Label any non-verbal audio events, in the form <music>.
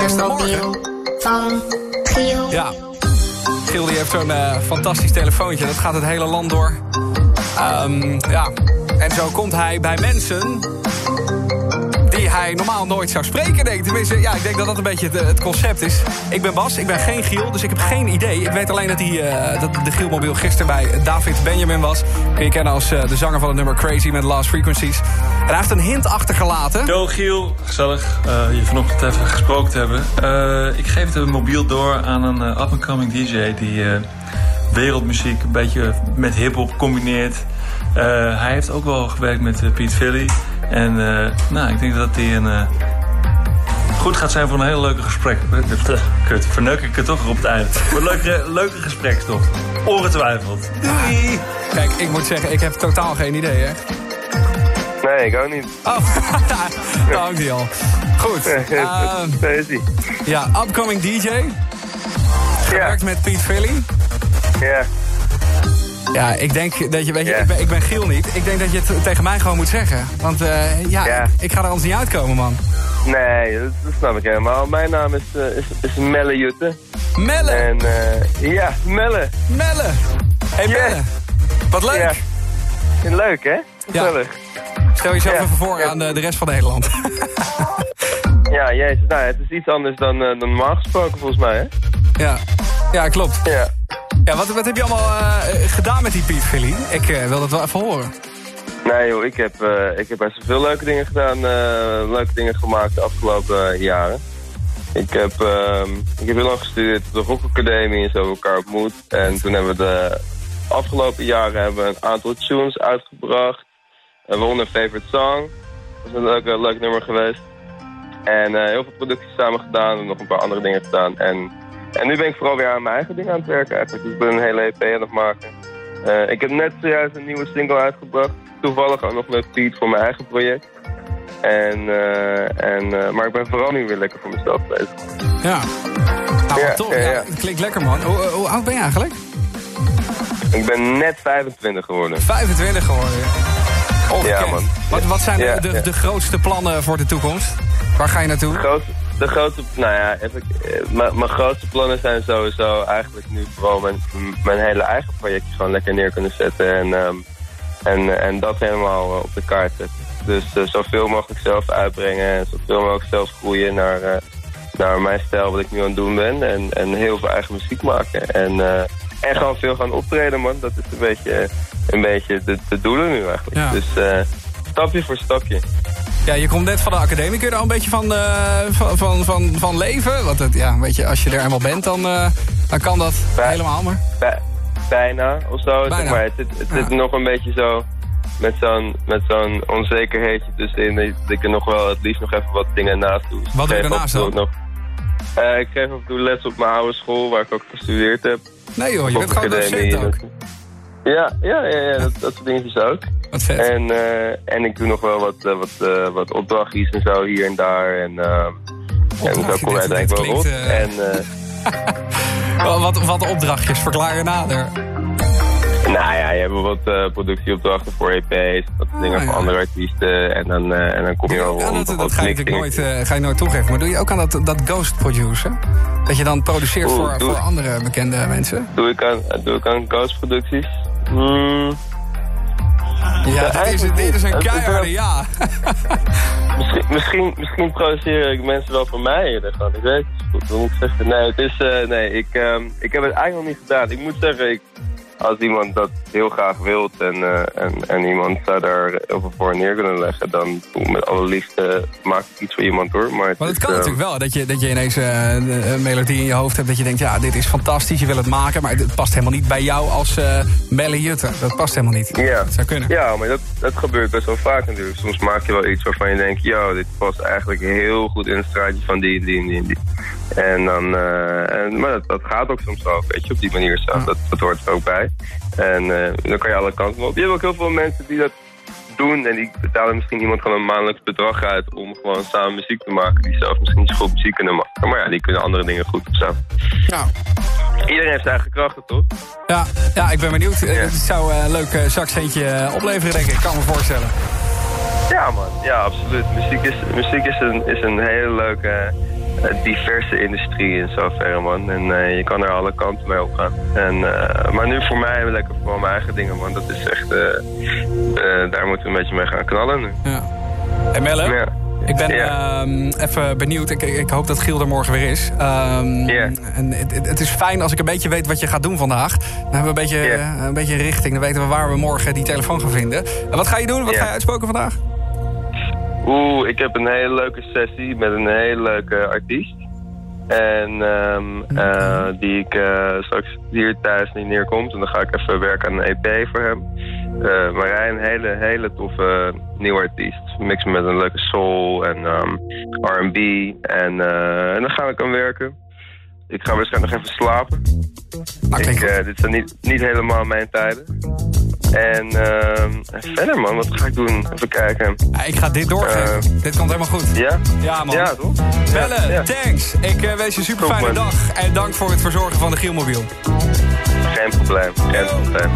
Beste morgen. Van Giel. Ja. Giel die heeft zo'n uh, fantastisch telefoontje. Dat gaat het hele land door. Um, ja. En zo komt hij bij mensen die hij normaal nooit zou spreken, denk ik. Tenminste, ja, ik denk dat dat een beetje het, het, concept is. Ik ben Bas, ik ben geen Giel, dus ik heb geen idee. Ik weet alleen dat, hij, uh, dat de Gielmobiel gisteren bij David Benjamin was. Kun je kennen als uh, de zanger van het nummer Crazy met Last Frequencies. En hij heeft een hint achtergelaten. Yo Giel, gezellig uh, je vanochtend even gesproken te hebben. ik geef het mobiel door aan een up-and-coming DJ... die wereldmuziek een beetje met hip-hop combineert... hij heeft ook wel gewerkt met Pete Philly. En uh, nou, ik denk dat hij een, uh, goed gaat zijn voor een hele leuke gesprek. Kut, verneuk ik het toch op het eind. Een leuke, leuke gesprekstof. Ongetwijfeld. Doei! Kijk, ik moet zeggen, ik heb totaal geen idee, hè? Nee, ik ook niet. Oh, <laughs> ook niet al. Goed. Uh, ja, upcoming DJ. Gewerkt met Pete Philly. Ja. Ja, ik denk dat je, weet je, ik, ben, ik ben Giel niet. Ik denk dat je het tegen mij gewoon moet zeggen. Want uh, ja, Ik, ga er anders niet uitkomen, man. Nee, dat, dat snap ik helemaal. Mijn naam is, uh, is, is Melle Jutte. Melle? En uh, ja, Melle. Melle. Hey Melle. Wat leuk. Ja. Leuk, hè? Gezellig. Stel jezelf even voor aan de, de rest van Nederland. <laughs> ja, jezus. Nou, het is iets anders dan, dan normaal gesproken, volgens mij, hè? Ja. Ja, klopt. Ja. Ja, wat, wat heb je allemaal uh, gedaan met die Piet Philly? Ik uh, wil dat wel even horen. Nee joh, ik heb, uh, ik heb best veel leuke dingen gedaan, leuke dingen gemaakt de afgelopen jaren. Ik heb, ehm, ik heb heel lang gestudeerd op de Rock Academie en zo elkaar ontmoet. En toen hebben we de afgelopen jaren hebben we een aantal tunes uitgebracht. Waaronder Favorite Song. Dat is een leuk, leuk nummer geweest. En heel veel producties samen gedaan en nog een paar andere dingen gedaan. En en nu ben ik vooral weer aan mijn eigen dingen aan het werken eigenlijk. Dus ik ben een hele EP aan het maken. Uh, ik heb net zojuist een nieuwe single uitgebracht. Toevallig ook nog met Piet voor mijn eigen project. En, uh, en, uh, maar ik ben vooral nu weer lekker voor mezelf bezig. Ja, nou, ja, toch. Ja, ja. Het klinkt lekker man. Hoe, hoe, oud ben je eigenlijk? Ik ben net 25 geworden. 25 geworden? Ja man. Wat, wat zijn de, de, de, grootste plannen voor de toekomst? Waar ga je naartoe? Grootste, de grootste, nou ja, eh, mijn grootste plannen zijn sowieso eigenlijk nu vooral mijn, mijn hele eigen projectje gewoon lekker neer kunnen zetten. En, um, en, en dat helemaal uh, op de kaart zetten. Dus uh, zoveel mogelijk zelf uitbrengen en zoveel mogelijk zelf groeien naar, uh, naar mijn stijl wat ik nu aan het doen ben. En, en heel veel eigen muziek maken. En, en gewoon veel gaan optreden, man. Dat is een beetje, een beetje de, de doelen nu eigenlijk. Ja. Dus stapje voor stapje. Ja, je komt net van de academie. Kun je er al een beetje van, uh, van, van, van, van, leven? Want het, ja, weet je, als je er eenmaal bent, dan, uh, dan kan dat Bij, helemaal maar. Bij, bijna, of zo. Bijna. Zeg maar. Het, het, het ja. nog een beetje zo met zo'n met zo'n onzekerheidje tussenin. Dat ik er nog wel het liefst nog even wat dingen naast doe. Wat doe je daarnaast dan? Nog, uh, ik geef af en toe les op mijn oude school, waar ik ook gestudeerd heb. Nee joh, je bent gewoon docent ook. Ja, ja, ja, ja dat, dat soort dingetjes ook. Wat vet. En, uh, en ik doe nog wel wat, uh, wat, uh, wat opdrachtjes en zo hier en daar. En, en zo kom je uiteindelijk wel rond. En, <laughs> wat, wat opdrachtjes? Verklaar je nader. Nou ja, je hebt bijvoorbeeld productieopdrachten voor EP's, wat ah, dingen ja. voor andere artiesten. En dan, en dan kom je wel rond. dat, dat ga, je natuurlijk nooit, ga je nooit toegeven. Maar doe je ook aan dat, dat ghost producer? Dat je dan produceert voor, voor andere bekende mensen? Doe ik aan, doe ik aan ghost producties? Hmm. Ja, dit is, dit is een keiharde ja. <laughs> misschien, misschien, misschien produceer ik mensen wel voor mij eerder gewoon. Ik weet het goed. Hoe moet ik zeggen? Nee, het is, uh, nee ik, um, ik heb het eigenlijk nog niet gedaan. Ik moet zeggen, ik, als iemand dat heel graag wilt en, uh, en, en iemand zou daar heel veel voor neer kunnen leggen, dan met alle liefde maak ik iets voor iemand hoor. Maar het, maar het kan uh, natuurlijk wel, dat je, dat je ineens uh, een melodie in je hoofd hebt, dat je denkt, ja, dit is fantastisch, je wil het maken, maar het past helemaal niet bij jou als Melle Jutte. Dat past helemaal niet. Ja, dat zou kunnen. Ja, maar dat, dat gebeurt best wel vaak natuurlijk. Soms maak je wel iets waarvan je denkt, ja, dit past eigenlijk heel goed in het straatje van die en die en die en die. En dan, en, maar dat, dat, gaat ook soms ook, weet je, op die manier zo. Dat, dat hoort er ook bij. En uh, dan kan je alle kanten op. Je hebt ook heel veel mensen die dat doen en die betalen misschien iemand gewoon een maandelijks bedrag uit om gewoon samen muziek te maken. Die zelf misschien niet zo goed muziek kunnen maken. Maar ja, die kunnen andere dingen goed of Ja. Iedereen heeft zijn eigen krachten, toch? Ja, ja ik ben benieuwd. Ja. Het zou een leuk uh, zakcentje opleveren, denk ik. Ik kan me voorstellen. Ja, man. Ja, absoluut. Muziek is, muziek is, een, is een hele leuke diverse industrie in zoverre, man. En je kan er alle kanten mee opgaan. En, maar nu voor mij lekker voor mijn eigen dingen, man. Dat is echt... daar moeten we een beetje mee gaan knallen nu. Ja. En Melle? Ja. Ik ben ehm, even benieuwd. Ik, ik, hoop dat Giel er morgen weer is. Um, en het, het, is fijn als ik een beetje weet wat je gaat doen vandaag. Dan hebben we een beetje, een beetje richting. Dan weten we waar we morgen die telefoon gaan vinden. En wat ga je doen? Wat ga je uitspoken vandaag? Oeh, ik heb een hele leuke sessie met een hele leuke artiest. En um, uh, die ik uh, straks hier thuis niet neerkomt. En dan ga ik even werken aan een EP voor hem. Uh, Marijn, een hele, hele toffe nieuwe artiest. Mix met een leuke soul en um, R&B. En, en dan ga ik aan werken. Ik ga waarschijnlijk nog even slapen. Ah, ik, dit zijn niet, niet helemaal mijn tijden. En uh, verder man, wat ga ik doen? Even kijken. Ik ga dit doorgeven. Uh, dit komt helemaal goed. Ja? Ja man. Ja, toch? Bellen, ja, thanks. Ik uh, wens je een super fijne dag. En dank voor het verzorgen van de Gielmobiel. Geen probleem, geen probleem.